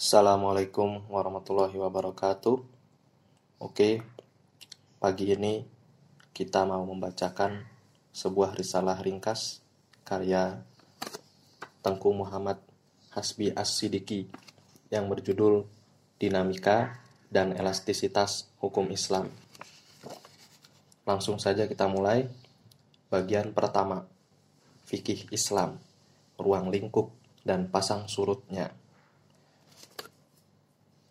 Assalamualaikum warahmatullahi wabarakatuh. Oke, pagi ini kita mau membacakan sebuah risalah ringkas karya Tengku Muhammad Hasbi As-Sidiki yang berjudul Dinamika dan Elastisitas Hukum Islam. Langsung saja kita mulai. Bagian pertama, fikih Islam, ruang lingkup dan pasang surutnya.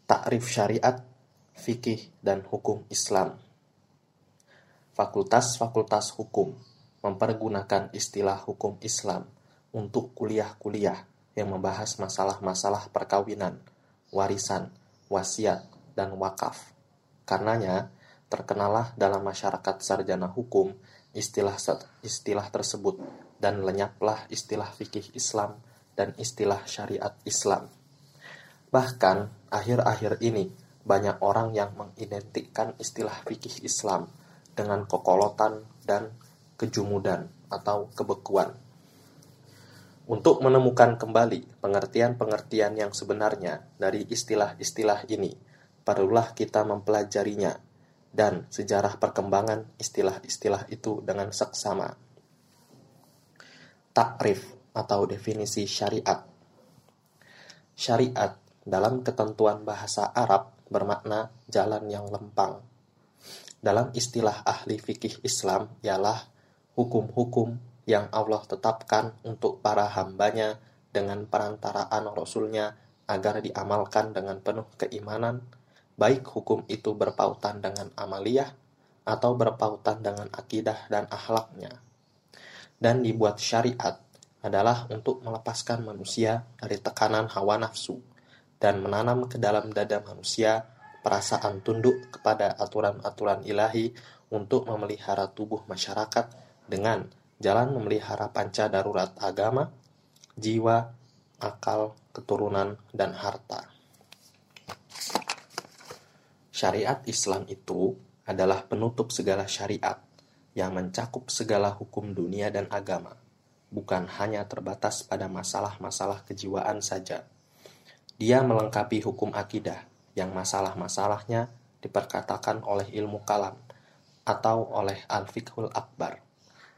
Takrif syariat, fikih, dan hukum Islam. Fakultas-fakultas hukum mempergunakan istilah hukum Islam untuk kuliah-kuliah yang membahas masalah-masalah perkawinan, warisan, wasiat, dan wakaf. Karenanya, terkenalah dalam masyarakat sarjana hukum istilah istilah tersebut dan lenyaplah istilah fikih Islam dan istilah syariat Islam. Bahkan akhir-akhir ini banyak orang yang mengidentikan istilah fikih Islam dengan kokolotan dan kejumudan atau kebekuan. Untuk menemukan kembali pengertian-pengertian yang sebenarnya dari istilah-istilah ini, perlulah kita mempelajarinya dan sejarah perkembangan istilah-istilah itu dengan seksama. Takrif atau definisi syariat. Syariat dalam ketentuan bahasa Arab bermakna jalan yang lempang. Dalam istilah ahli fikih Islam ialah hukum-hukum yang Allah tetapkan untuk para hambanya dengan perantaraan Rasulnya agar diamalkan dengan penuh keimanan, baik hukum itu berpautan dengan amaliyah atau berpautan dengan akidah dan akhlaknya. Dan dibuat syariat adalah untuk melepaskan manusia dari tekanan hawa nafsu dan menanam ke dalam dada manusia perasaan tunduk kepada aturan-aturan ilahi untuk memelihara tubuh masyarakat dengan jalan memelihara panca darurat agama, jiwa, akal, keturunan, dan harta. Syariat Islam itu adalah penutup segala syariat yang mencakup segala hukum dunia dan agama, bukan hanya terbatas pada masalah-masalah kejiwaan saja dia melengkapi hukum akidah yang masalah-masalahnya diperkatakan oleh ilmu kalam atau oleh al-fiqhul akbar.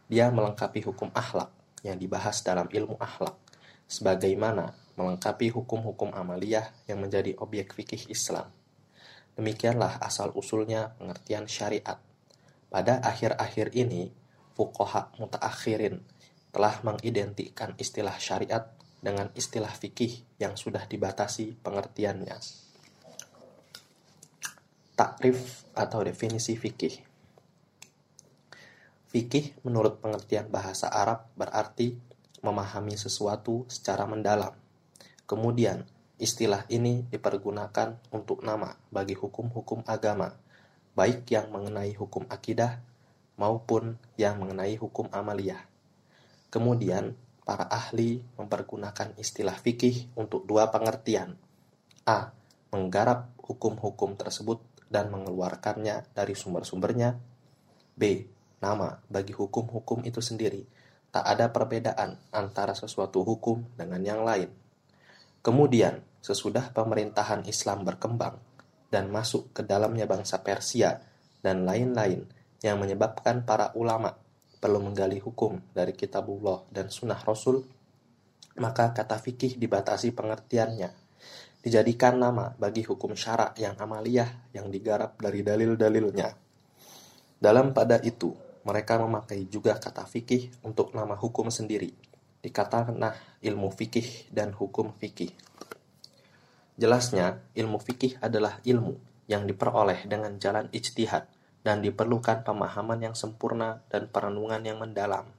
Dia melengkapi hukum akhlak yang dibahas dalam ilmu akhlak sebagaimana melengkapi hukum-hukum amaliyah yang menjadi objek fikih Islam. Demikianlah asal-usulnya pengertian syariat. Pada akhir-akhir ini, fukoha mutaakhirin telah mengidentikan istilah syariat dengan istilah fikih yang sudah dibatasi pengertiannya. Takrif atau definisi fikih. Fikih menurut pengertian bahasa Arab berarti memahami sesuatu secara mendalam. Kemudian, istilah ini dipergunakan untuk nama bagi hukum-hukum agama, baik yang mengenai hukum akidah maupun yang mengenai hukum amaliyah. Kemudian, para ahli mempergunakan istilah fikih untuk dua pengertian. A. Menggarap hukum-hukum tersebut dan mengeluarkannya dari sumber-sumbernya. B. Nama bagi hukum-hukum itu sendiri. Tak ada perbedaan antara sesuatu hukum dengan yang lain. Kemudian, sesudah pemerintahan Islam berkembang dan masuk ke dalamnya bangsa Persia dan lain-lain yang menyebabkan para ulama perlu menggali hukum dari kitabullah dan sunnah Rasul, maka kata fikih dibatasi pengertiannya. Dijadikan nama bagi hukum syarak yang amaliyah yang digarap dari dalil-dalilnya. Dalam pada itu, mereka memakai juga kata fikih untuk nama hukum sendiri. Dikatakan nah ilmu fikih dan hukum fikih. Jelasnya, ilmu fikih adalah ilmu yang diperoleh dengan jalan ijtihad dan diperlukan pemahaman yang sempurna dan perenungan yang mendalam.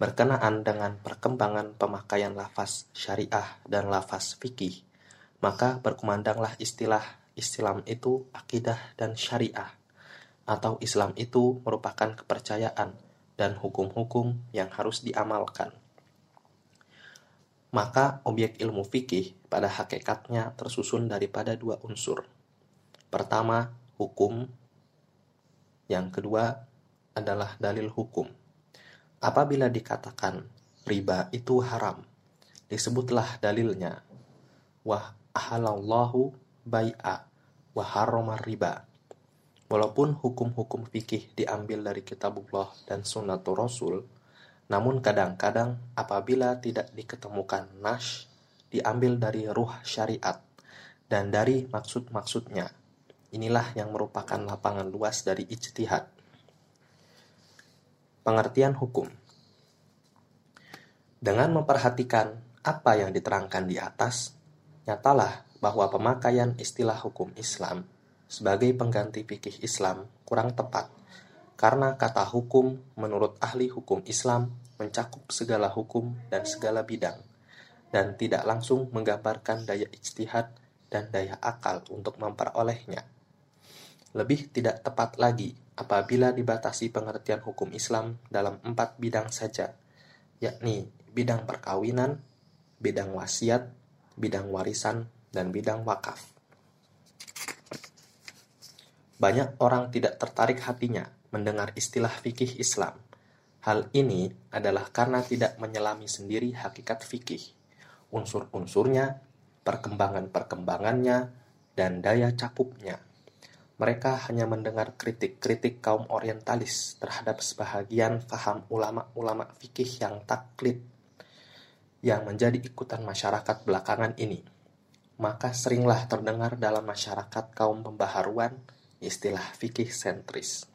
Berkenaan dengan perkembangan pemakaian lafaz syariah dan lafaz fikih, maka berkumandanglah istilah Islam itu akidah dan syariah, atau Islam itu merupakan kepercayaan dan hukum-hukum yang harus diamalkan. Maka objek ilmu fikih pada hakikatnya tersusun daripada dua unsur. Pertama, hukum yang kedua adalah dalil hukum. Apabila dikatakan riba itu haram, disebutlah dalilnya. Wah, ahalallahu bai'a wa riba. Walaupun hukum-hukum fikih diambil dari kitabullah dan sunnatul rasul, namun kadang-kadang apabila tidak diketemukan nash, diambil dari ruh syariat dan dari maksud-maksudnya. Inilah yang merupakan lapangan luas dari ijtihad. Pengertian hukum Dengan memperhatikan apa yang diterangkan di atas, nyatalah bahwa pemakaian istilah hukum Islam sebagai pengganti fikih Islam kurang tepat karena kata hukum menurut ahli hukum Islam mencakup segala hukum dan segala bidang dan tidak langsung menggambarkan daya ijtihad dan daya akal untuk memperolehnya. Lebih tidak tepat lagi apabila dibatasi pengertian hukum Islam dalam empat bidang saja, yakni bidang perkawinan, bidang wasiat, bidang warisan, dan bidang wakaf. Banyak orang tidak tertarik hatinya mendengar istilah fikih Islam. Hal ini adalah karena tidak menyelami sendiri hakikat fikih, unsur-unsurnya, perkembangan-perkembangannya, dan daya cakupnya. Mereka hanya mendengar kritik-kritik kaum orientalis terhadap sebahagian faham ulama-ulama fikih yang taklid yang menjadi ikutan masyarakat belakangan ini. Maka seringlah terdengar dalam masyarakat kaum pembaharuan istilah fikih sentris.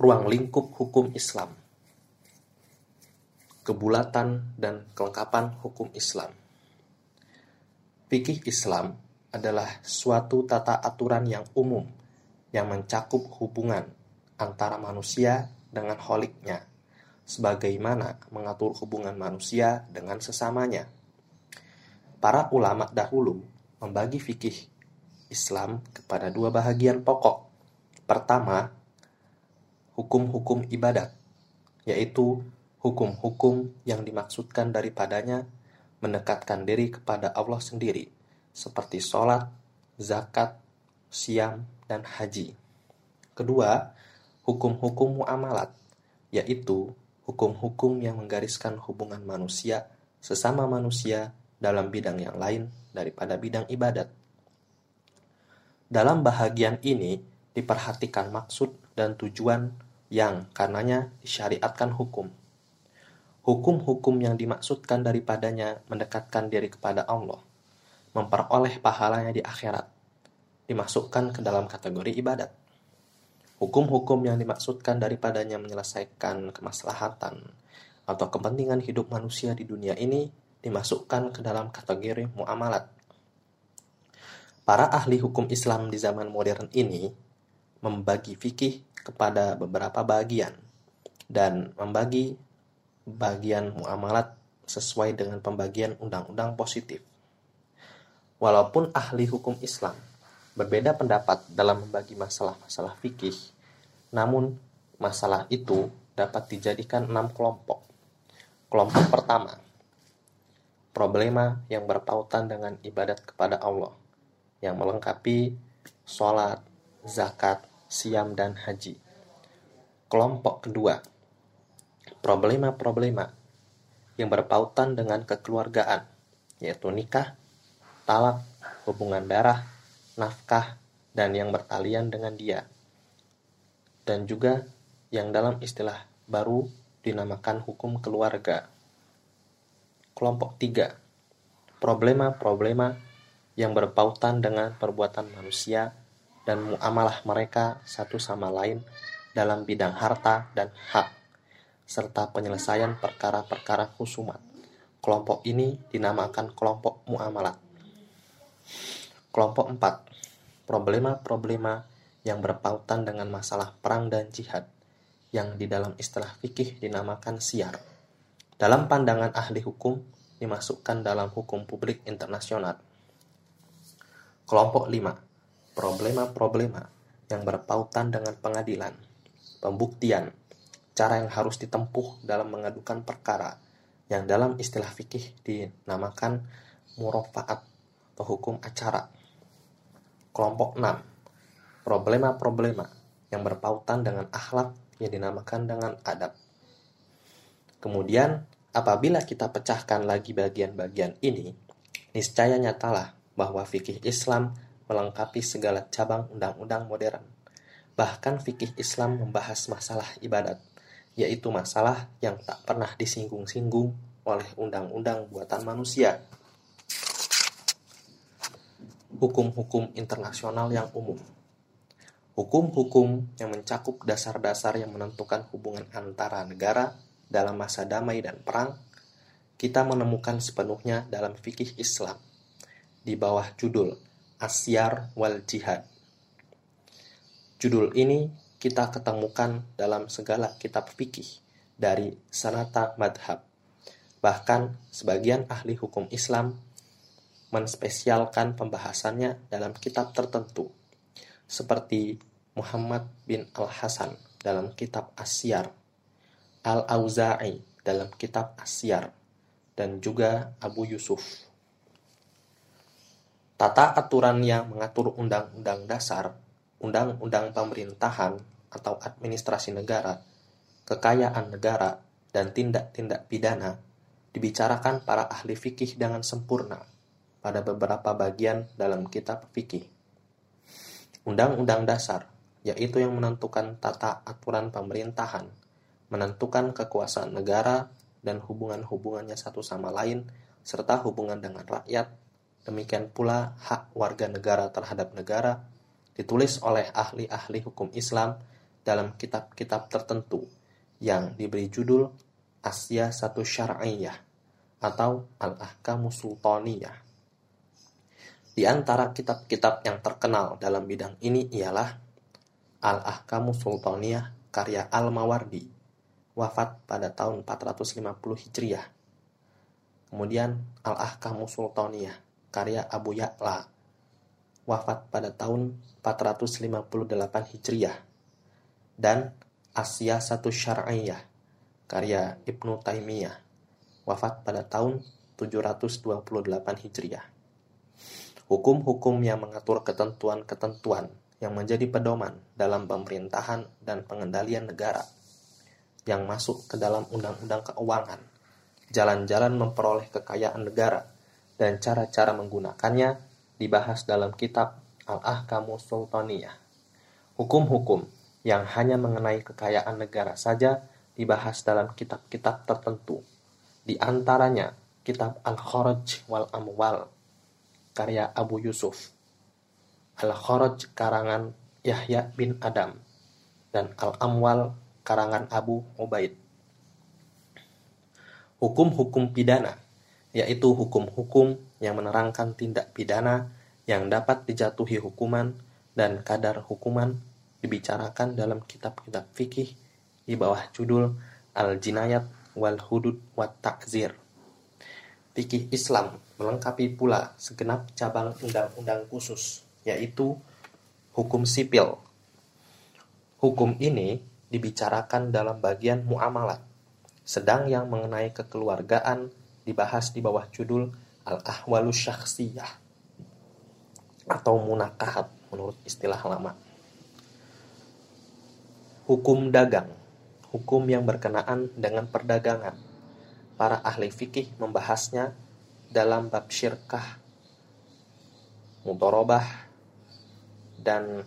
Ruang lingkup hukum Islam Kebulatan dan kelengkapan hukum Islam Fikih Islam adalah suatu tata aturan yang umum yang mencakup hubungan antara manusia dengan holiknya, sebagaimana mengatur hubungan manusia dengan sesamanya. Para ulama dahulu membagi fikih Islam kepada dua bahagian pokok. Pertama, hukum-hukum ibadat, yaitu hukum-hukum yang dimaksudkan daripadanya mendekatkan diri kepada Allah sendiri, seperti sholat, zakat, siam, dan haji. Kedua, hukum-hukum muamalat, yaitu hukum-hukum yang menggariskan hubungan manusia sesama manusia dalam bidang yang lain daripada bidang ibadat. Dalam bahagian ini diperhatikan maksud dan tujuan yang karenanya disyariatkan hukum. Hukum-hukum yang dimaksudkan daripadanya mendekatkan diri kepada Allah, memperoleh pahalanya di akhirat, dimasukkan ke dalam kategori ibadat. Hukum-hukum yang dimaksudkan daripadanya menyelesaikan kemaslahatan atau kepentingan hidup manusia di dunia ini dimasukkan ke dalam kategori muamalat Para ahli hukum Islam di zaman modern ini membagi fikih kepada beberapa bagian dan membagi bagian muamalat sesuai dengan pembagian undang-undang positif. Walaupun ahli hukum Islam berbeda pendapat dalam membagi masalah-masalah fikih, namun masalah itu dapat dijadikan enam kelompok. Kelompok pertama, problema yang berpautan dengan ibadat kepada Allah yang melengkapi sholat, zakat, siam, dan haji. Kelompok kedua, problema-problema yang berpautan dengan kekeluargaan, yaitu nikah, talak, hubungan darah, nafkah, dan yang bertalian dengan dia. Dan juga yang dalam istilah baru dinamakan hukum keluarga. Kelompok tiga, problema-problema yang berpautan dengan perbuatan manusia dan muamalah mereka satu sama lain dalam bidang harta dan hak, serta penyelesaian perkara-perkara khusumat. Kelompok ini dinamakan kelompok muamalat. Kelompok 4. Problema-problema yang berpautan dengan masalah perang dan jihad, yang di dalam istilah fikih dinamakan siar. Dalam pandangan ahli hukum, dimasukkan dalam hukum publik internasional. Kelompok 5. Problema-problema yang berpautan dengan pengadilan, pembuktian, cara yang harus ditempuh dalam mengadukan perkara yang dalam istilah fikih dinamakan murofaat atau acara. Kelompok 6. Problema-problema yang berpautan dengan akhlak yang dinamakan dengan adab. Kemudian, apabila kita pecahkan lagi bagian-bagian ini, Niscaya nyatalah bahwa fikih Islam melengkapi segala cabang undang-undang modern. Bahkan fikih Islam membahas masalah ibadat, yaitu masalah yang tak pernah disinggung-singgung oleh undang-undang buatan manusia. Hukum-hukum internasional yang umum Hukum-hukum yang mencakup dasar-dasar yang menentukan hubungan antara negara dalam masa damai dan perang, kita menemukan sepenuhnya dalam fikih Islam di bawah judul Asyar wal Jihad. Judul ini kita ketemukan dalam segala kitab fikih dari sanata madhab. Bahkan sebagian ahli hukum Islam menspesialkan pembahasannya dalam kitab tertentu, seperti Muhammad bin Al-Hasan dalam kitab Asyar, Al-Auza'i dalam kitab Asyar, dan juga Abu Yusuf. Tata aturan yang mengatur undang-undang dasar, undang-undang pemerintahan atau administrasi negara, kekayaan negara, dan tindak-tindak pidana dibicarakan para ahli fikih dengan sempurna pada beberapa bagian dalam kitab fikih. Undang-undang dasar, yaitu yang menentukan tata aturan pemerintahan, menentukan kekuasaan negara dan hubungan-hubungannya satu sama lain, serta hubungan dengan rakyat Demikian pula hak warga negara terhadap negara ditulis oleh ahli-ahli hukum Islam dalam kitab-kitab tertentu yang diberi judul Asia Satu Syar'iyah atau Al-Ahkamu Sultaniyah. Di antara kitab-kitab yang terkenal dalam bidang ini ialah Al-Ahkamu Sultaniyah karya Al-Mawardi, wafat pada tahun 450 Hijriah. Kemudian Al-Ahkamu Sultaniyah karya Abu Ya'la, wafat pada tahun 458 Hijriah, dan Asia Satu Syar'iyah, karya Ibnu Taimiyah, wafat pada tahun 728 Hijriah. Hukum-hukum yang mengatur ketentuan-ketentuan yang menjadi pedoman dalam pemerintahan dan pengendalian negara yang masuk ke dalam undang-undang keuangan, jalan-jalan memperoleh kekayaan negara, dan cara-cara menggunakannya dibahas dalam kitab Al-Ahkamu Sultaniyah. Hukum-hukum yang hanya mengenai kekayaan negara saja dibahas dalam kitab-kitab tertentu. Di antaranya kitab Al-Kharaj wal Amwal karya Abu Yusuf, Al-Kharaj karangan Yahya bin Adam, dan Al-Amwal karangan Abu Ubaid. Hukum-hukum pidana yaitu hukum-hukum yang menerangkan tindak pidana yang dapat dijatuhi hukuman dan kadar hukuman dibicarakan dalam kitab-kitab fikih di bawah judul Al-Jinayat wal Hudud wat Takzir. Fikih Islam melengkapi pula segenap cabang undang-undang khusus, yaitu hukum sipil. Hukum ini dibicarakan dalam bagian muamalat, sedang yang mengenai kekeluargaan dibahas di bawah judul Al-Ahwalu Syakhsiyah atau munakahat menurut istilah lama. Hukum dagang, hukum yang berkenaan dengan perdagangan. Para ahli fikih membahasnya dalam bab syirkah, mutorobah, dan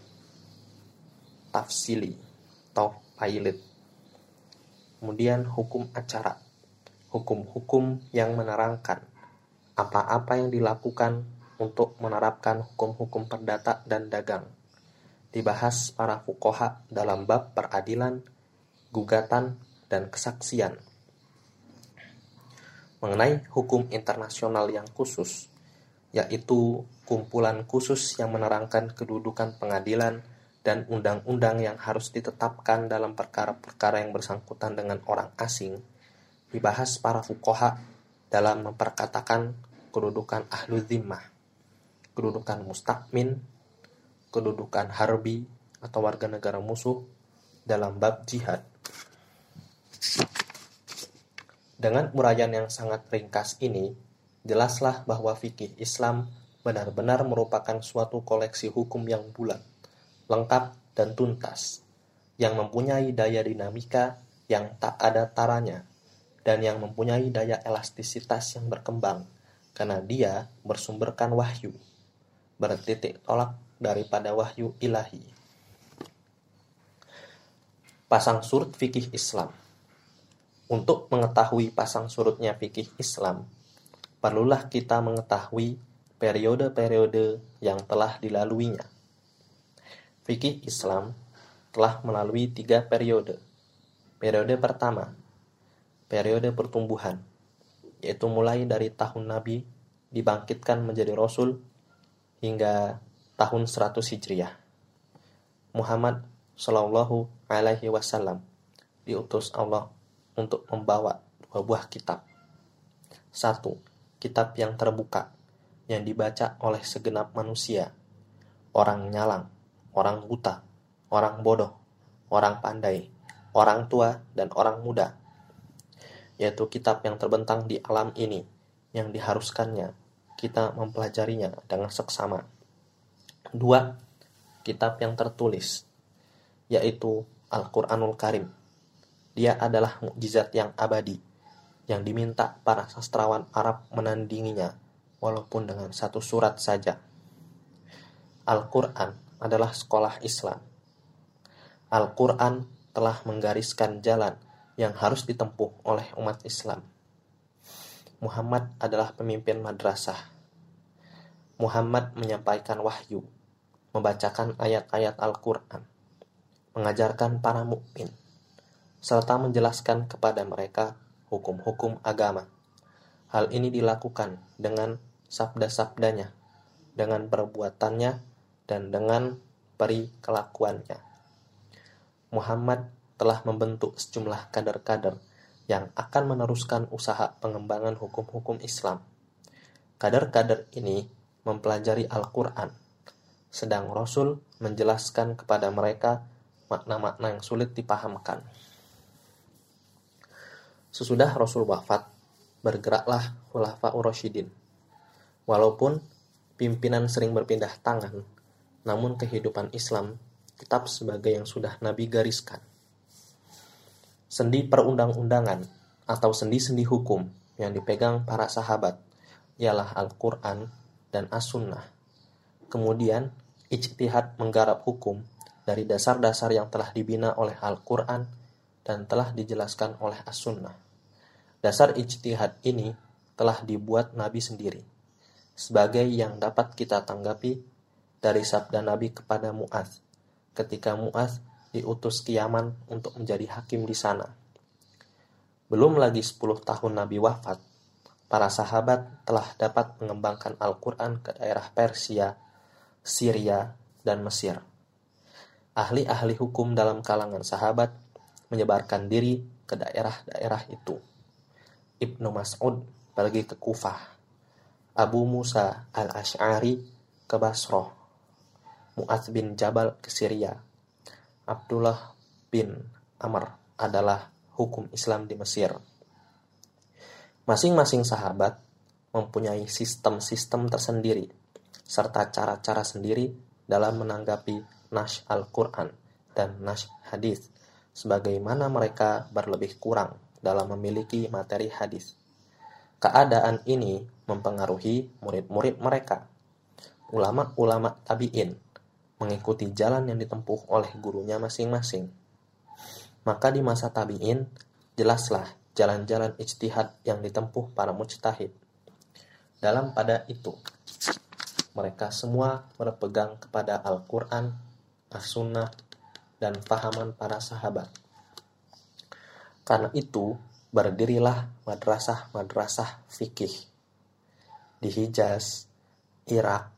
tafsili atau pailit. Kemudian hukum acara hukum-hukum yang menerangkan apa-apa yang dilakukan untuk menerapkan hukum-hukum perdata dan dagang. Dibahas para fukoha dalam bab peradilan, gugatan, dan kesaksian. Mengenai hukum internasional yang khusus, yaitu kumpulan khusus yang menerangkan kedudukan pengadilan dan undang-undang yang harus ditetapkan dalam perkara-perkara yang bersangkutan dengan orang asing, dibahas para fukoha dalam memperkatakan kedudukan ahlu zimmah, kedudukan mustakmin, kedudukan harbi atau warga negara musuh dalam bab jihad. Dengan uraian yang sangat ringkas ini, jelaslah bahwa fikih Islam benar-benar merupakan suatu koleksi hukum yang bulat, lengkap, dan tuntas, yang mempunyai daya dinamika yang tak ada taranya dan yang mempunyai daya elastisitas yang berkembang karena dia bersumberkan wahyu, bertitik tolak daripada wahyu ilahi. Pasang surut fikih Islam Untuk mengetahui pasang surutnya fikih Islam, perlulah kita mengetahui periode-periode yang telah dilaluinya. Fikih Islam telah melalui tiga periode. Periode pertama, periode pertumbuhan, yaitu mulai dari tahun Nabi dibangkitkan menjadi Rasul hingga tahun 100 Hijriah. Muhammad Shallallahu Alaihi Wasallam diutus Allah untuk membawa dua buah kitab. Satu, kitab yang terbuka yang dibaca oleh segenap manusia, orang nyalang, orang buta, orang bodoh, orang pandai, orang tua, dan orang muda yaitu kitab yang terbentang di alam ini, yang diharuskannya kita mempelajarinya dengan seksama. Dua, kitab yang tertulis, yaitu Al-Quranul Karim. Dia adalah mukjizat yang abadi, yang diminta para sastrawan Arab menandinginya, walaupun dengan satu surat saja. Al-Quran adalah sekolah Islam. Al-Quran telah menggariskan jalan yang harus ditempuh oleh umat Islam. Muhammad adalah pemimpin madrasah. Muhammad menyampaikan wahyu, membacakan ayat-ayat Al-Quran, mengajarkan para mukmin, serta menjelaskan kepada mereka hukum-hukum agama. Hal ini dilakukan dengan sabda-sabdanya, dengan perbuatannya, dan dengan peri kelakuannya. Muhammad telah membentuk sejumlah kader-kader yang akan meneruskan usaha pengembangan hukum-hukum Islam. Kader-kader ini mempelajari Al-Quran, sedang Rasul menjelaskan kepada mereka makna-makna yang sulit dipahamkan. Sesudah Rasul wafat, bergeraklah Khulafa Urasyidin. Walaupun pimpinan sering berpindah tangan, namun kehidupan Islam tetap sebagai yang sudah Nabi gariskan sendi perundang-undangan atau sendi-sendi hukum yang dipegang para sahabat ialah Al-Quran dan As-Sunnah. Kemudian, ijtihad menggarap hukum dari dasar-dasar yang telah dibina oleh Al-Quran dan telah dijelaskan oleh As-Sunnah. Dasar ijtihad ini telah dibuat Nabi sendiri, sebagai yang dapat kita tanggapi dari sabda Nabi kepada Mu'az, ketika Mu'az diutus ke Yaman untuk menjadi hakim di sana. Belum lagi 10 tahun Nabi wafat, para sahabat telah dapat mengembangkan Al-Quran ke daerah Persia, Syria, dan Mesir. Ahli-ahli hukum dalam kalangan sahabat menyebarkan diri ke daerah-daerah itu. Ibnu Mas'ud pergi ke Kufah, Abu Musa al-Ash'ari ke Basroh, Mu'adz bin Jabal ke Syria, Abdullah bin Amr adalah hukum Islam di Mesir. Masing-masing sahabat mempunyai sistem-sistem tersendiri serta cara-cara sendiri dalam menanggapi nash Al-Quran dan nash hadis, sebagaimana mereka berlebih kurang dalam memiliki materi hadis. Keadaan ini mempengaruhi murid-murid mereka, ulama-ulama tabi'in, mengikuti jalan yang ditempuh oleh gurunya masing-masing. Maka di masa tabi'in, jelaslah jalan-jalan ijtihad yang ditempuh para mujtahid. Dalam pada itu, mereka semua berpegang kepada Al-Quran, As-Sunnah, dan fahaman para sahabat. Karena itu, berdirilah madrasah-madrasah fikih di Hijaz, Irak,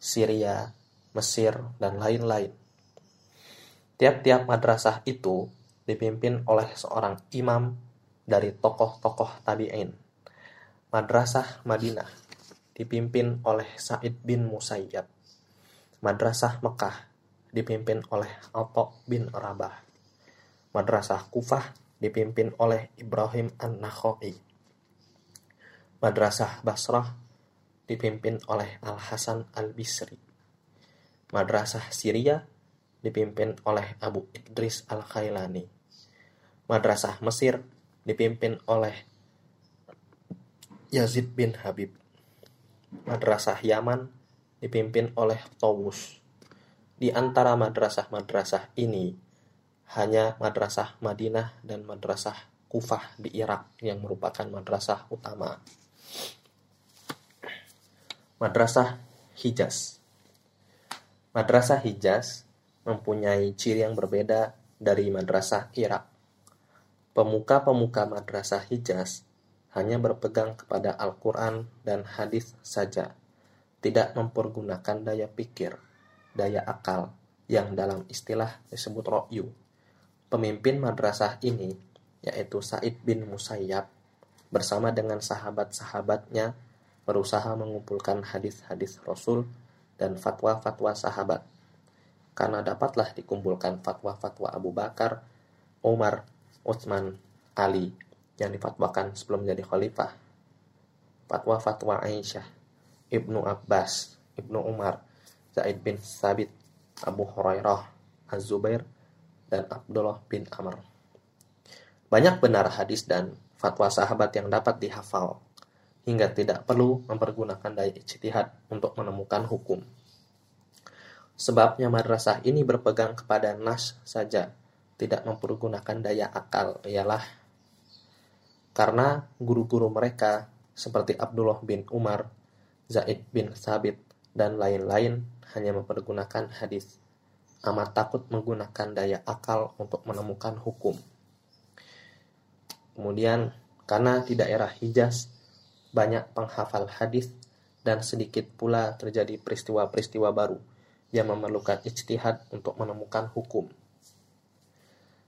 Syria, Mesir, dan lain-lain. Tiap-tiap madrasah itu dipimpin oleh seorang imam dari tokoh-tokoh tabi'in. Madrasah Madinah dipimpin oleh Said bin Musayyab. Madrasah Mekah dipimpin oleh Atta bin Rabah. Madrasah Kufah dipimpin oleh Ibrahim An-Nakhai. Madrasah Basrah dipimpin oleh Al-Hasan Al-Bisri. Madrasah Syria dipimpin oleh Abu Idris Al-Khailani. Madrasah Mesir dipimpin oleh Yazid bin Habib. Madrasah Yaman dipimpin oleh Tawus. Di antara madrasah-madrasah ini, hanya madrasah Madinah dan madrasah Kufah di Irak yang merupakan madrasah utama. Madrasah Hijaz Madrasah Hijaz mempunyai ciri yang berbeda dari madrasah Irak. Pemuka-pemuka madrasah Hijaz hanya berpegang kepada Al-Quran dan hadis saja, tidak mempergunakan daya pikir, daya akal, yang dalam istilah disebut ro'yu. Pemimpin madrasah ini, yaitu Said bin Musayyab, bersama dengan sahabat-sahabatnya berusaha mengumpulkan hadis-hadis Rasul dan fatwa-fatwa sahabat. Karena dapatlah dikumpulkan fatwa-fatwa Abu Bakar, Umar, Utsman, Ali, yang difatwakan sebelum menjadi khalifah. Fatwa-fatwa Aisyah, Ibnu Abbas, Ibnu Umar, Zaid bin Sabit, Abu Hurairah, Az-Zubair, dan Abdullah bin Amr. Banyak benar hadis dan fatwa sahabat yang dapat dihafal, hingga tidak perlu mempergunakan daya ijtihad untuk menemukan hukum. Sebabnya madrasah ini berpegang kepada nas saja, tidak mempergunakan daya akal, ialah karena guru-guru mereka seperti Abdullah bin Umar, Zaid bin Sabit, dan lain-lain hanya mempergunakan hadis. Amat takut menggunakan daya akal untuk menemukan hukum. Kemudian, karena di daerah Hijaz banyak penghafal hadis dan sedikit pula terjadi peristiwa-peristiwa baru yang memerlukan ijtihad untuk menemukan hukum.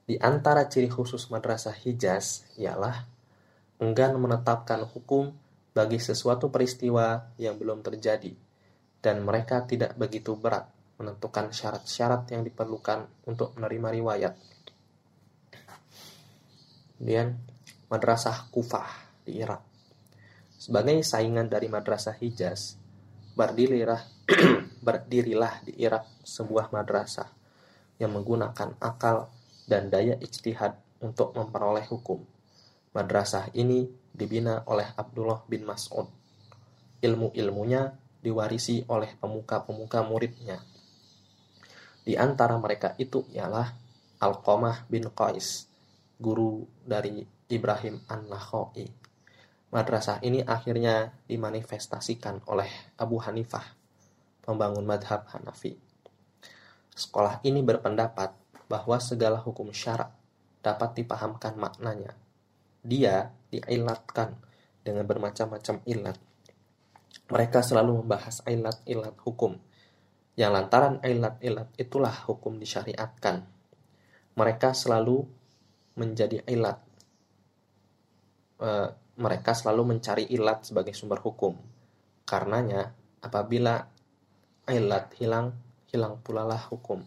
Di antara ciri khusus madrasah Hijaz ialah enggan menetapkan hukum bagi sesuatu peristiwa yang belum terjadi, dan mereka tidak begitu berat menentukan syarat-syarat yang diperlukan untuk menerima riwayat. Kemudian, Madrasah Kufah di Irak. Sebagai saingan dari Madrasah Hijaz, berdirilah, berdirilah di Irak sebuah madrasah yang menggunakan akal dan daya ijtihad untuk memperoleh hukum Madrasah ini dibina oleh Abdullah bin Mas'ud. Ilmu-ilmunya diwarisi oleh pemuka-pemuka muridnya. Di antara mereka itu ialah Alqamah bin Qais, guru dari Ibrahim An-Nakhai. Madrasah ini akhirnya dimanifestasikan oleh Abu Hanifah, pembangun madhab Hanafi. Sekolah ini berpendapat bahwa segala hukum syarak dapat dipahamkan maknanya dia diilatkan dengan bermacam-macam ilat. Mereka selalu membahas ilat-ilat hukum, yang lantaran ilat-ilat itulah hukum disyariatkan. Mereka selalu menjadi ilat. E, mereka selalu mencari ilat sebagai sumber hukum. Karenanya, apabila ilat hilang, hilang pula lah hukum.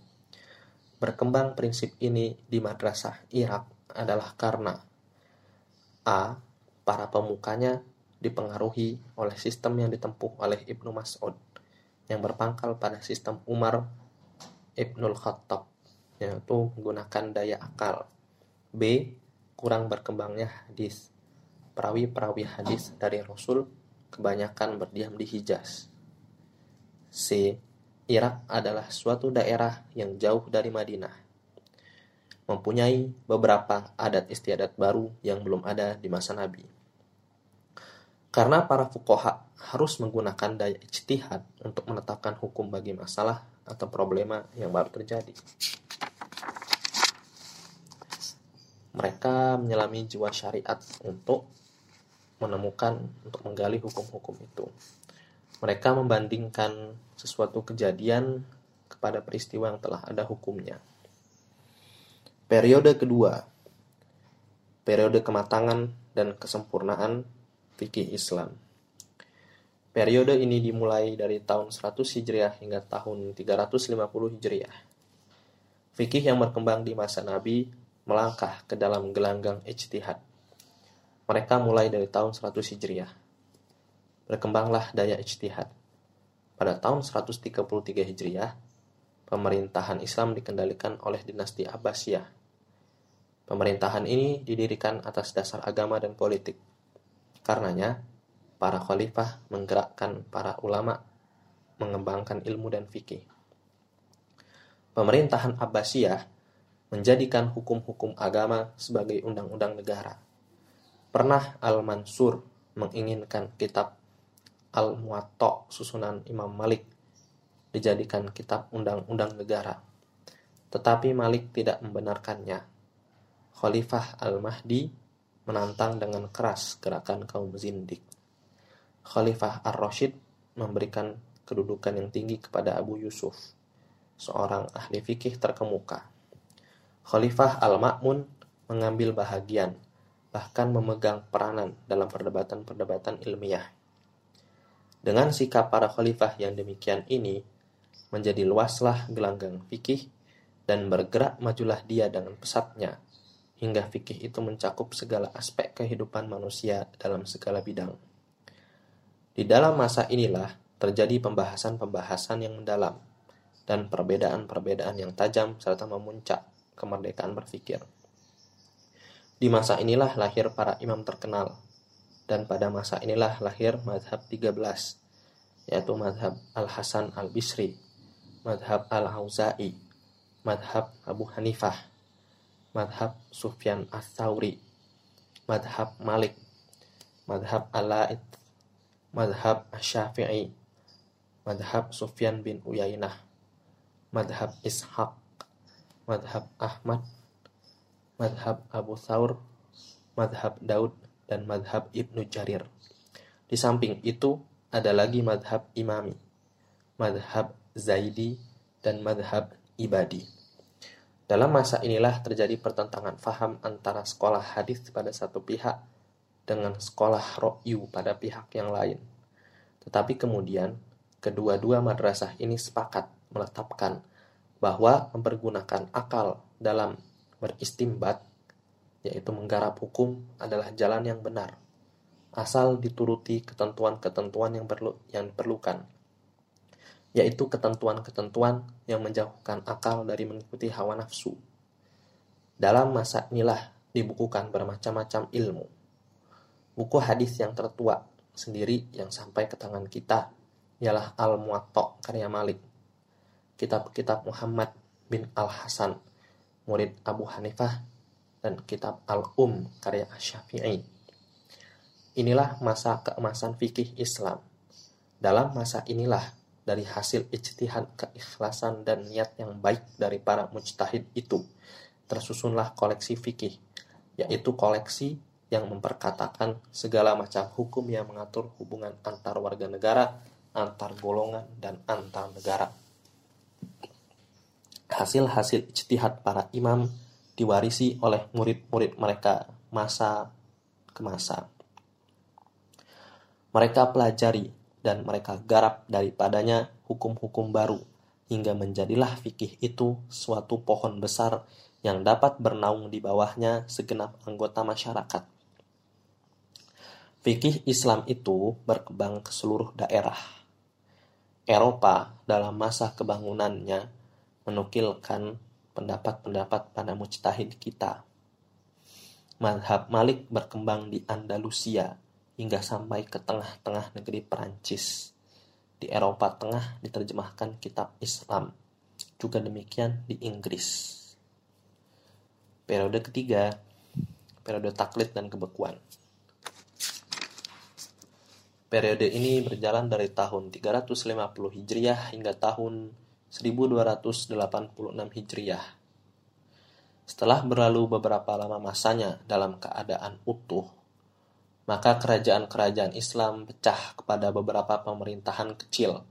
Berkembang prinsip ini di madrasah Irak adalah karena A. Para pemukanya dipengaruhi oleh sistem yang ditempuh oleh Ibnu Mas'ud yang berpangkal pada sistem Umar Ibnul Khattab yaitu menggunakan daya akal. B. Kurang berkembangnya hadis. Perawi-perawi hadis dari Rasul kebanyakan berdiam di Hijaz. C. Irak adalah suatu daerah yang jauh dari Madinah mempunyai beberapa adat istiadat baru yang belum ada di masa Nabi. Karena para fukoha harus menggunakan daya ijtihad untuk menetapkan hukum bagi masalah atau problema yang baru terjadi. Mereka menyelami jiwa syariat untuk menemukan, untuk menggali hukum-hukum itu. Mereka membandingkan sesuatu kejadian kepada peristiwa yang telah ada hukumnya. Periode kedua, periode kematangan dan kesempurnaan fikih Islam. Periode ini dimulai dari tahun 100 Hijriah hingga tahun 350 Hijriah. Fikih yang berkembang di masa Nabi melangkah ke dalam gelanggang ijtihad. Mereka mulai dari tahun 100 Hijriah. Berkembanglah daya ijtihad. Pada tahun 133 Hijriah, pemerintahan Islam dikendalikan oleh dinasti Abbasiyah Pemerintahan ini didirikan atas dasar agama dan politik. Karenanya, para khalifah menggerakkan para ulama mengembangkan ilmu dan fikih. Pemerintahan Abbasiyah menjadikan hukum-hukum agama sebagai undang-undang negara. Pernah Al-Mansur menginginkan kitab Al-Muwatta susunan Imam Malik dijadikan kitab undang-undang negara. Tetapi Malik tidak membenarkannya. Khalifah Al-Mahdi menantang dengan keras gerakan kaum zindik. Khalifah Ar-Rashid memberikan kedudukan yang tinggi kepada Abu Yusuf, seorang ahli fikih terkemuka. Khalifah Al-Ma'mun mengambil bahagian, bahkan memegang peranan dalam perdebatan-perdebatan ilmiah. Dengan sikap para khalifah yang demikian ini, menjadi luaslah gelanggang fikih dan bergerak majulah dia dengan pesatnya, hingga fikih itu mencakup segala aspek kehidupan manusia dalam segala bidang. Di dalam masa inilah terjadi pembahasan-pembahasan yang mendalam dan perbedaan-perbedaan yang tajam serta memuncak kemerdekaan berpikir. Di masa inilah lahir para imam terkenal dan pada masa inilah lahir madhab 13 yaitu madhab Al-Hasan Al-Bisri, madhab Al-Auza'i, madhab Abu Hanifah, madhab Sufyan Ats-Tsauri, madhab Malik, madhab Al-La'id, madhab Syafi'i, madhab Sufyan bin Uyainah, madhab Ishaq, madhab Ahmad, madhab Abu Thawr, madhab Daud, dan madhab Ibnu Jarir. Di samping itu, ada lagi madhab imami, madhab zaidi, dan madhab ibadi. Dalam masa inilah terjadi pertentangan faham antara sekolah hadis pada satu pihak dengan sekolah ro'yu pada pihak yang lain. Tetapi kemudian Kedua-dua madrasah ini sepakat menetapkan bahwa mempergunakan akal dalam beristimbat, yaitu menggarap hukum, adalah jalan yang benar, asal dituruti ketentuan-ketentuan yang perlu yang diperlukan, yaitu ketentuan-ketentuan yang menjauhkan akal dari mengikuti hawa nafsu. Dalam masa inilah dibukukan bermacam-macam ilmu. Buku hadis yang tertua sendiri yang sampai ke tangan kita ialah Al-Muwatta karya Malik. Kitab-kitab Muhammad bin Al-Hasan, murid Abu Hanifah, dan kitab Al-Um karya Asy-Syafi'i. Inilah masa keemasan fikih Islam. Dalam masa inilah dari hasil ijtihad keikhlasan dan niat yang baik dari para mujtahid itu tersusunlah koleksi fikih, yaitu koleksi yang memperkatakan segala macam hukum yang mengatur hubungan antar warga negara antar golongan, dan antar negara. Hasil-hasil ijtihad para imam diwarisi oleh murid-murid mereka masa ke masa. Mereka pelajari dan mereka garap daripadanya hukum-hukum baru hingga menjadilah fikih itu suatu pohon besar yang dapat bernaung di bawahnya segenap anggota masyarakat. Fikih Islam itu berkembang ke seluruh daerah Eropa dalam masa kebangunannya menukilkan pendapat-pendapat pada mujtahid kita. Madhab Malik berkembang di Andalusia hingga sampai ke tengah-tengah negeri Perancis. Di Eropa Tengah diterjemahkan kitab Islam. Juga demikian di Inggris. Periode ketiga, periode taklid dan kebekuan. Periode ini berjalan dari tahun 350 Hijriah hingga tahun 1286 Hijriah. Setelah berlalu beberapa lama masanya dalam keadaan utuh, maka kerajaan-kerajaan Islam pecah kepada beberapa pemerintahan kecil,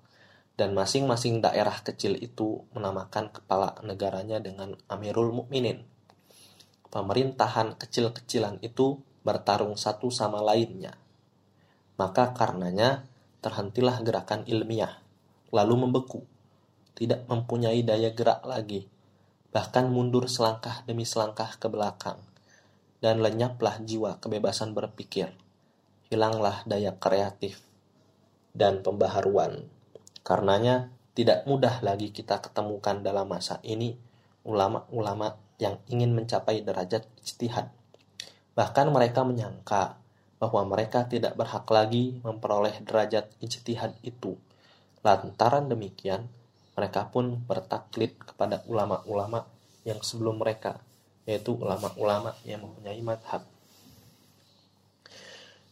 dan masing-masing daerah kecil itu menamakan kepala negaranya dengan Amirul Mukminin. Pemerintahan kecil-kecilan itu bertarung satu sama lainnya. Maka karenanya terhentilah gerakan ilmiah, lalu membeku, tidak mempunyai daya gerak lagi, bahkan mundur selangkah demi selangkah ke belakang, dan lenyaplah jiwa kebebasan berpikir, hilanglah daya kreatif dan pembaharuan. Karenanya tidak mudah lagi kita ketemukan dalam masa ini ulama-ulama yang ingin mencapai derajat ijtihad. Bahkan mereka menyangka bahwa mereka tidak berhak lagi memperoleh derajat ijtihad itu. Lantaran demikian, mereka pun bertaklid kepada ulama-ulama yang sebelum mereka, yaitu ulama-ulama yang mempunyai madhab.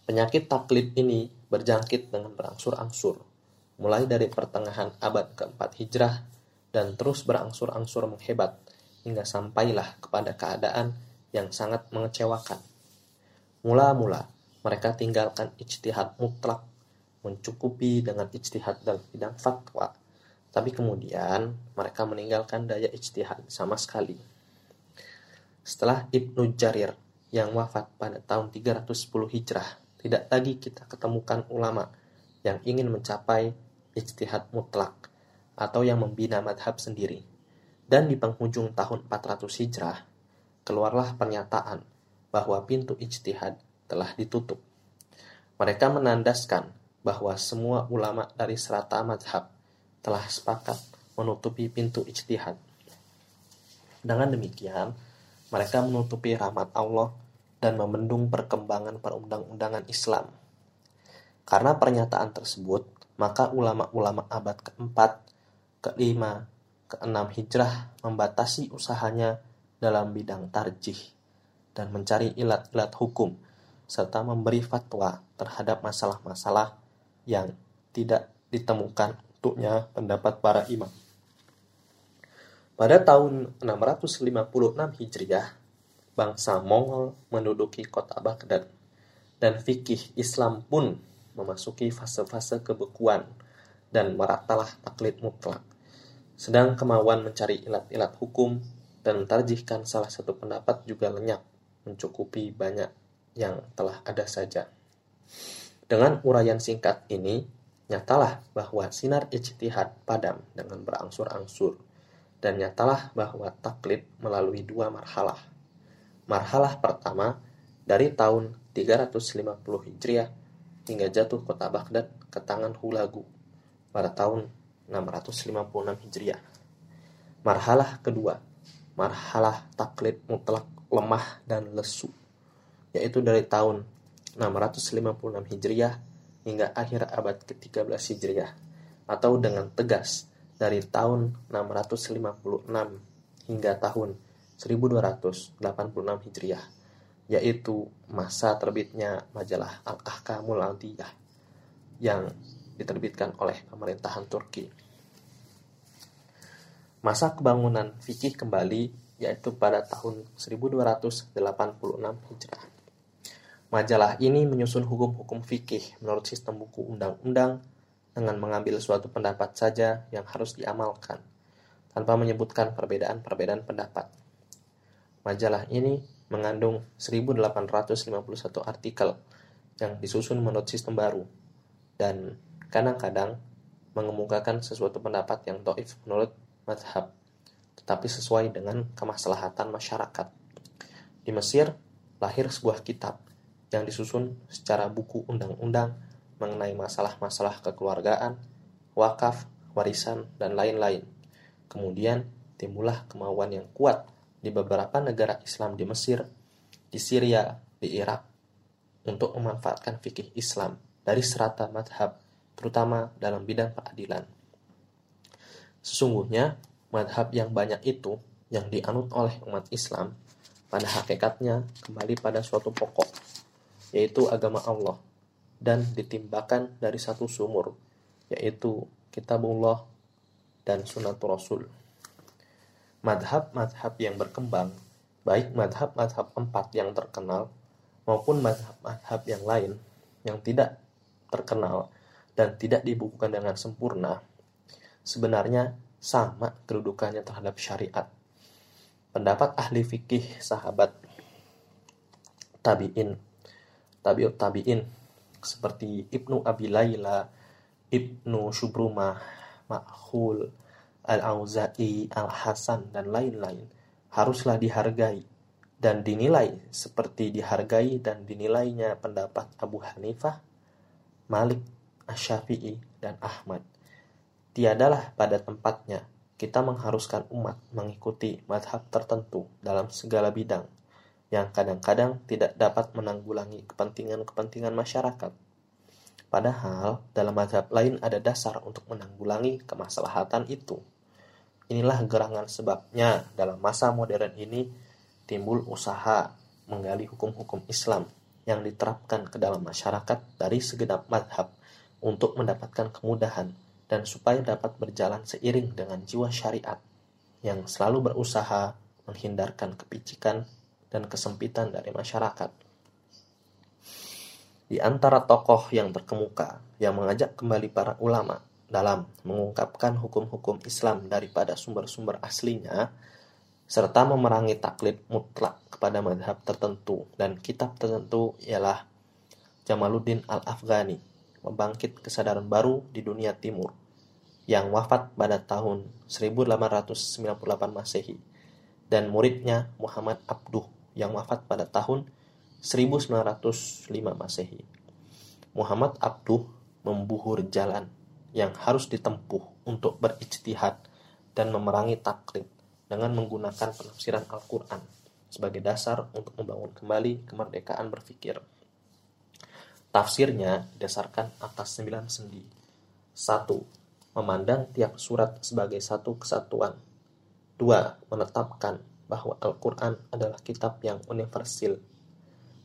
Penyakit taklid ini berjangkit dengan berangsur-angsur, mulai dari pertengahan abad keempat hijrah dan terus berangsur-angsur menghebat hingga sampailah kepada keadaan yang sangat mengecewakan. Mula-mula mereka tinggalkan ijtihad mutlak mencukupi dengan ijtihad dalam bidang fatwa, tapi kemudian mereka meninggalkan daya ijtihad sama sekali. Setelah Ibnu Jarir yang wafat pada tahun 310 Hijrah tidak lagi kita ketemukan ulama yang ingin mencapai ijtihad mutlak atau yang membina madhab sendiri. Dan di penghujung tahun 400 Hijrah, keluarlah pernyataan bahwa pintu ijtihad telah ditutup. Mereka menandaskan bahwa semua ulama dari serata madhab telah sepakat menutupi pintu ijtihad. Dengan demikian, mereka menutupi rahmat Allah dan membendung perkembangan perundang-undangan Islam. Karena pernyataan tersebut, maka ulama-ulama abad keempat, kelima, keenam hijrah membatasi usahanya dalam bidang tarjih dan mencari ilat-ilat hukum serta memberi fatwa terhadap masalah-masalah yang tidak ditemukan untuknya pendapat para imam. Pada tahun 656 Hijriah, bangsa Mongol menduduki kota Baghdad, dan fikih Islam pun memasuki fase-fase kebekuan dan meratalah taklid mutlak. Sedang kemauan mencari ilat-ilat hukum dan mentarjihkan salah satu pendapat juga lenyap, mencukupi banyak yang telah ada saja. Dengan uraian singkat ini, nyatalah bahwa sinar ijtihad padam dengan berangsur-angsur, dan nyatalah bahwa taklid melalui dua marhalah, Marhalah pertama dari tahun 350 Hijriah hingga jatuh kota Baghdad ke tangan Hulagu pada tahun 656 Hijriah. Marhalah kedua, marhalah taklid mutlak lemah dan lesu, yaitu dari tahun 656 Hijriah hingga akhir abad ke-13 Hijriah, atau dengan tegas dari tahun 656 hingga tahun 1286 Hijriah, yaitu masa terbitnya majalah Al-Ahkamul Adiyah yang diterbitkan oleh pemerintahan Turki. Masa kebangunan fikih kembali yaitu pada tahun 1286 Hijrah. Majalah ini menyusun hukum-hukum fikih menurut sistem buku undang-undang dengan mengambil suatu pendapat saja yang harus diamalkan, tanpa menyebutkan perbedaan-perbedaan pendapat. Majalah ini mengandung 1851 artikel yang disusun menurut sistem baru dan kadang-kadang mengemukakan sesuatu pendapat yang doif menurut madhab tetapi sesuai dengan kemaslahatan masyarakat. Di Mesir, lahir sebuah kitab yang disusun secara buku undang-undang mengenai masalah-masalah kekeluargaan, wakaf, warisan, dan lain-lain. Kemudian timbullah kemauan yang kuat di beberapa negara Islam di Mesir, di Syria, di Irak, untuk memanfaatkan fikih Islam dari serata madhab, terutama dalam bidang peradilan. Sesungguhnya, madhab yang banyak itu yang dianut oleh umat Islam pada hakikatnya kembali pada suatu pokok, yaitu agama Allah, dan ditimbakan dari satu sumur, yaitu kitabullah dan sunnatu rasul madhab-madhab yang berkembang, baik madhab-madhab empat yang terkenal maupun madhab-madhab yang lain yang tidak terkenal dan tidak dibukukan dengan sempurna, sebenarnya sama kedudukannya terhadap syariat. Pendapat ahli fikih sahabat tabi'in, tabi'ut tabi'in, seperti Ibnu Abi Layla, Ibnu Shubrumah, Ma'khul, Al-Auza'i, Al-Hasan, dan lain-lain haruslah dihargai dan dinilai seperti dihargai dan dinilainya pendapat Abu Hanifah, Malik, Asyafi'i, dan Ahmad. Tiadalah pada tempatnya kita mengharuskan umat mengikuti madhab tertentu dalam segala bidang, yang kadang-kadang tidak dapat menanggulangi kepentingan-kepentingan masyarakat. Padahal dalam mazhab lain ada dasar untuk menanggulangi kemaslahatan itu. Inilah gerangan sebabnya dalam masa modern ini timbul usaha menggali hukum-hukum Islam yang diterapkan ke dalam masyarakat dari segenap madhab untuk mendapatkan kemudahan dan supaya dapat berjalan seiring dengan jiwa syariat yang selalu berusaha menghindarkan kepicikan dan kesempitan dari masyarakat. Di antara tokoh yang terkemuka yang mengajak kembali para ulama dalam mengungkapkan hukum-hukum Islam daripada sumber-sumber aslinya, serta memerangi taklid mutlak kepada madhab tertentu dan kitab tertentu ialah Jamaluddin Al-Afghani, membangkit kesadaran baru di dunia timur, yang wafat pada tahun 1898 Masehi, dan muridnya Muhammad Abduh yang wafat pada tahun 1905 Masehi. Muhammad Abduh membuhur jalan yang harus ditempuh untuk berijtihad dan memerangi taklid dengan menggunakan penafsiran Al-Quran sebagai dasar untuk membangun kembali kemerdekaan berpikir. Tafsirnya didasarkan atas sembilan sendi. Satu, memandang tiap surat sebagai satu kesatuan. Dua, menetapkan bahwa Al-Quran adalah kitab yang universal.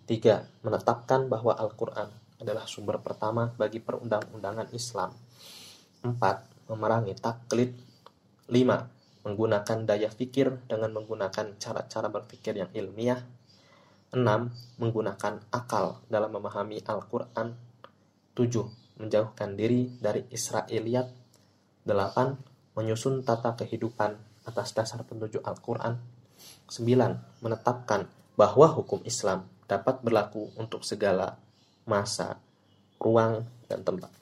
Tiga, menetapkan bahwa Al-Quran adalah sumber pertama bagi perundang-undangan Islam. Empat, memerangi taklid. Lima, menggunakan daya fikir dengan menggunakan cara-cara berpikir yang ilmiah. Enam, menggunakan akal dalam memahami Al-Quran. Tujuh, menjauhkan diri dari Israeliat. Delapan, menyusun tata kehidupan atas dasar petunjuk Al-Quran. 9. Menetapkan bahwa hukum Islam dapat berlaku untuk segala masa, ruang, dan tempat.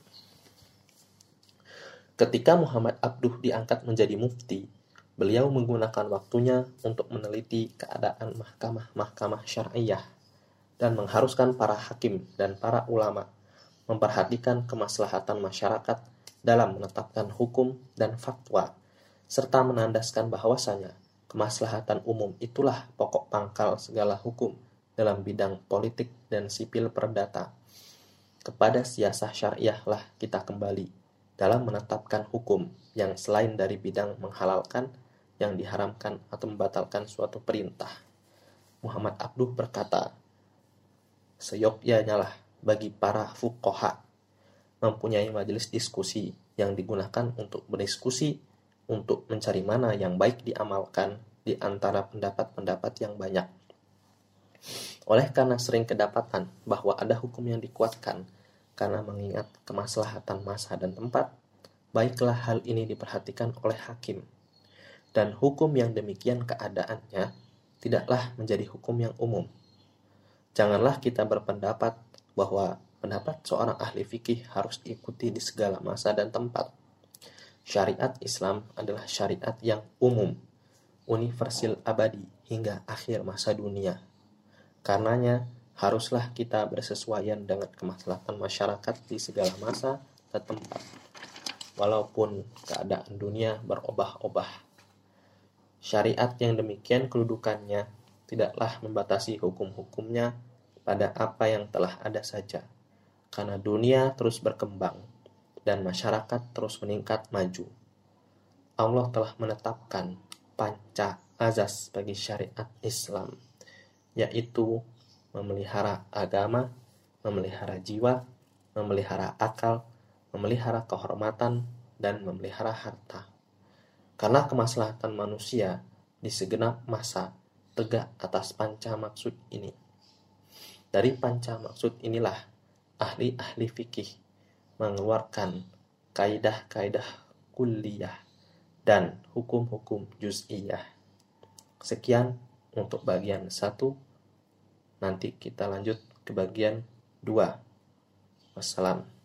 Ketika Muhammad Abduh diangkat menjadi mufti, beliau menggunakan waktunya untuk meneliti keadaan mahkamah-mahkamah syariah dan mengharuskan para hakim dan para ulama memperhatikan kemaslahatan masyarakat dalam menetapkan hukum dan fatwa serta menandaskan bahwasanya Kemaslahatan umum itulah pokok pangkal segala hukum dalam bidang politik dan sipil perdata. Kepada siasah syariah lah kita kembali dalam menetapkan hukum yang selain dari bidang menghalalkan yang diharamkan atau membatalkan suatu perintah. Muhammad Abduh berkata, seyogyanya lah bagi para fukoha mempunyai majelis diskusi yang digunakan untuk berdiskusi untuk mencari mana yang baik diamalkan di antara pendapat-pendapat yang banyak. Oleh karena sering kedapatan bahwa ada hukum yang dikuatkan karena mengingat kemaslahatan masa dan tempat, baiklah hal ini diperhatikan oleh hakim. Dan hukum yang demikian keadaannya tidaklah menjadi hukum yang umum. Janganlah kita berpendapat bahwa pendapat seorang ahli fikih harus diikuti di segala masa dan tempat Syariat Islam adalah syariat yang umum, universal abadi hingga akhir masa dunia. Karenanya, haruslah kita bersesuaian dengan kemaslahatan masyarakat di segala masa dan tempat. Walaupun keadaan dunia berubah-ubah. Syariat yang demikian kedudukannya tidaklah membatasi hukum-hukumnya pada apa yang telah ada saja. Karena dunia terus berkembang dan masyarakat terus meningkat maju. Allah telah menetapkan panca azas bagi syariat Islam, yaitu memelihara agama, memelihara jiwa, memelihara akal, memelihara kehormatan, dan memelihara harta. Karena kemaslahatan manusia di segenap masa tegak atas panca maksud ini. Dari panca maksud inilah ahli-ahli fikih mengeluarkan kaidah-kaidah kuliah dan hukum-hukum juz'iyah. Sekian untuk bagian satu. Nanti kita lanjut ke bagian dua. Wassalam.